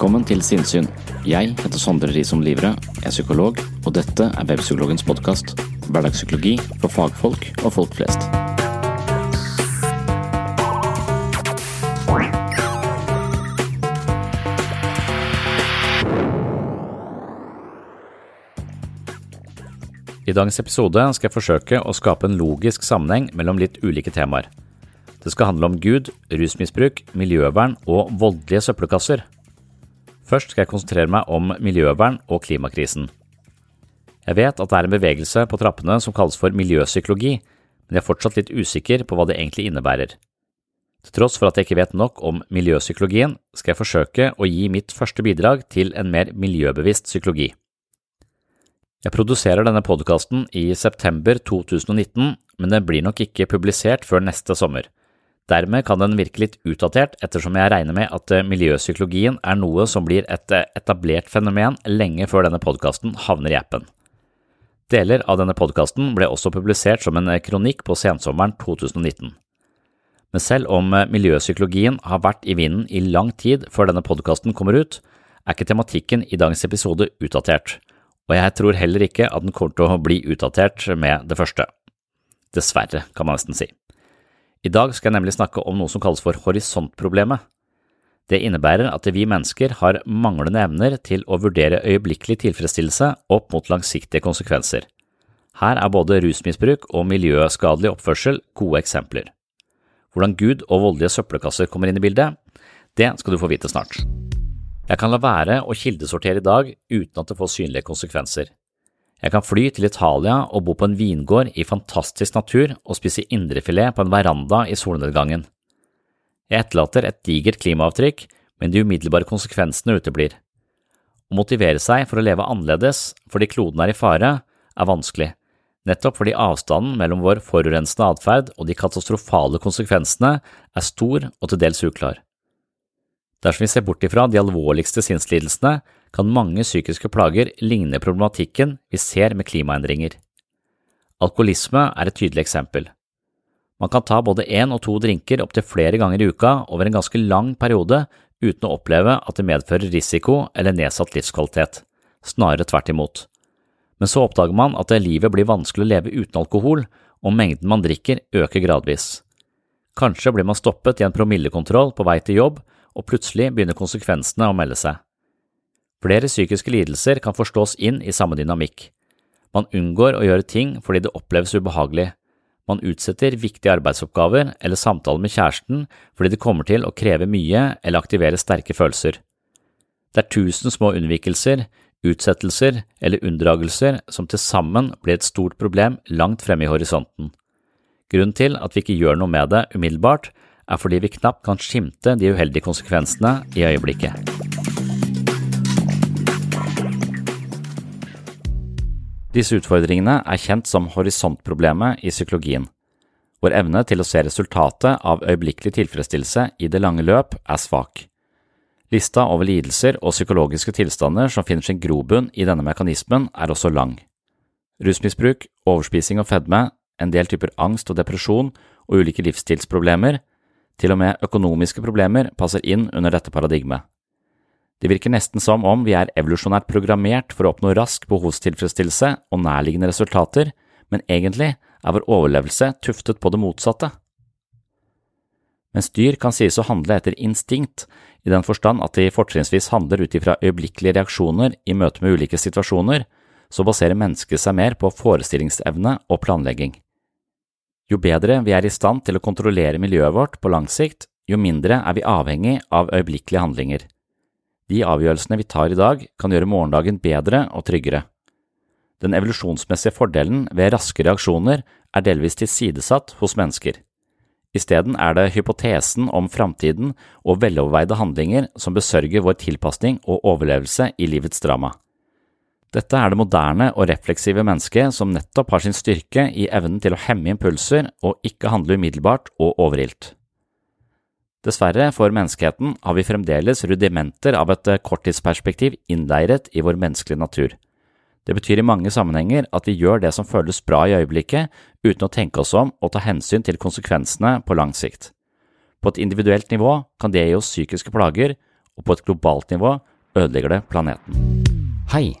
Velkommen til Sinnsyn. Jeg heter Sondre Risom Livre, er psykolog, og dette er Webpsykologens podkast. Hverdagspsykologi for fagfolk og folk flest. I dagens episode skal jeg forsøke å skape en logisk sammenheng mellom litt ulike temaer. Det skal handle om Gud, rusmisbruk, miljøvern og voldelige søppelkasser. Først skal jeg konsentrere meg om miljøvern og klimakrisen. Jeg vet at det er en bevegelse på trappene som kalles for miljøpsykologi, men jeg er fortsatt litt usikker på hva det egentlig innebærer. Til tross for at jeg ikke vet nok om miljøpsykologien, skal jeg forsøke å gi mitt første bidrag til en mer miljøbevisst psykologi. Jeg produserer denne podkasten i september 2019, men den blir nok ikke publisert før neste sommer. Dermed kan den virke litt utdatert, ettersom jeg regner med at miljøpsykologien er noe som blir et etablert fenomen lenge før denne podkasten havner i appen. Deler av denne podkasten ble også publisert som en kronikk på sensommeren 2019. Men selv om miljøpsykologien har vært i vinden i lang tid før denne podkasten kommer ut, er ikke tematikken i dagens episode utdatert, og jeg tror heller ikke at den kommer til å bli utdatert med det første. Dessverre, kan man nesten si. I dag skal jeg nemlig snakke om noe som kalles for horisontproblemet. Det innebærer at vi mennesker har manglende evner til å vurdere øyeblikkelig tilfredsstillelse opp mot langsiktige konsekvenser. Her er både rusmisbruk og miljøskadelig oppførsel gode eksempler. Hvordan Gud og voldelige søppelkasser kommer inn i bildet, det skal du få vite snart. Jeg kan la være å kildesortere i dag uten at det får synlige konsekvenser. Jeg kan fly til Italia og bo på en vingård i fantastisk natur og spise indrefilet på en veranda i solnedgangen. Jeg etterlater et digert klimaavtrykk, men de umiddelbare konsekvensene uteblir. Å motivere seg for å leve annerledes fordi kloden er i fare, er vanskelig, nettopp fordi avstanden mellom vår forurensende atferd og de katastrofale konsekvensene er stor og til dels uklar. Dersom vi ser bort ifra de alvorligste sinnslidelsene, kan mange psykiske plager ligne problematikken vi ser med klimaendringer. Alkoholisme er et tydelig eksempel. Man kan ta både én og to drinker opptil flere ganger i uka over en ganske lang periode uten å oppleve at det medfører risiko eller nedsatt livskvalitet, snarere tvert imot. Men så oppdager man at livet blir vanskelig å leve uten alkohol, og mengden man drikker øker gradvis. Kanskje blir man stoppet i en promillekontroll på vei til jobb, og plutselig begynner konsekvensene å melde seg. Flere psykiske lidelser kan forstås inn i samme dynamikk. Man unngår å gjøre ting fordi det oppleves ubehagelig. Man utsetter viktige arbeidsoppgaver eller samtaler med kjæresten fordi det kommer til å kreve mye eller aktivere sterke følelser. Det er tusen små unnvikelser, utsettelser eller unndragelser som til sammen blir et stort problem langt fremme i horisonten. Grunnen til at vi ikke gjør noe med det umiddelbart, er fordi vi knapt kan skimte de uheldige konsekvensene i øyeblikket. Disse utfordringene er kjent som horisontproblemet i psykologien. Vår evne til å se resultatet av øyeblikkelig tilfredsstillelse i det lange løp er svak. Lista over lidelser og psykologiske tilstander som finner sin grobunn i denne mekanismen, er også lang. Rusmisbruk, overspising og fedme, en del typer angst og depresjon og ulike livsstilsproblemer, til og med økonomiske problemer passer inn under dette paradigmet. Det virker nesten som om vi er evolusjonært programmert for å oppnå rask behovstilfredsstillelse og nærliggende resultater, men egentlig er vår overlevelse tuftet på det motsatte. Mens dyr kan sies å handle etter instinkt, i den forstand at de fortrinnsvis handler ut ifra øyeblikkelige reaksjoner i møte med ulike situasjoner, så baserer mennesket seg mer på forestillingsevne og planlegging. Jo bedre vi er i stand til å kontrollere miljøet vårt på lang sikt, jo mindre er vi avhengig av øyeblikkelige handlinger. De avgjørelsene vi tar i dag, kan gjøre morgendagen bedre og tryggere. Den evolusjonsmessige fordelen ved raske reaksjoner er delvis tilsidesatt hos mennesker. Isteden er det hypotesen om framtiden og veloverveide handlinger som besørger vår tilpasning og overlevelse i livets drama. Dette er det moderne og refleksive mennesket som nettopp har sin styrke i evnen til å hemme impulser og ikke handle umiddelbart og overilt. Dessverre for menneskeheten har vi fremdeles rudimenter av et eh, korttidsperspektiv innleiret i vår menneskelige natur. Det betyr i mange sammenhenger at vi gjør det som føles bra i øyeblikket, uten å tenke oss om og ta hensyn til konsekvensene på lang sikt. På et individuelt nivå kan det gi oss psykiske plager, og på et globalt nivå ødelegger det planeten. Hei,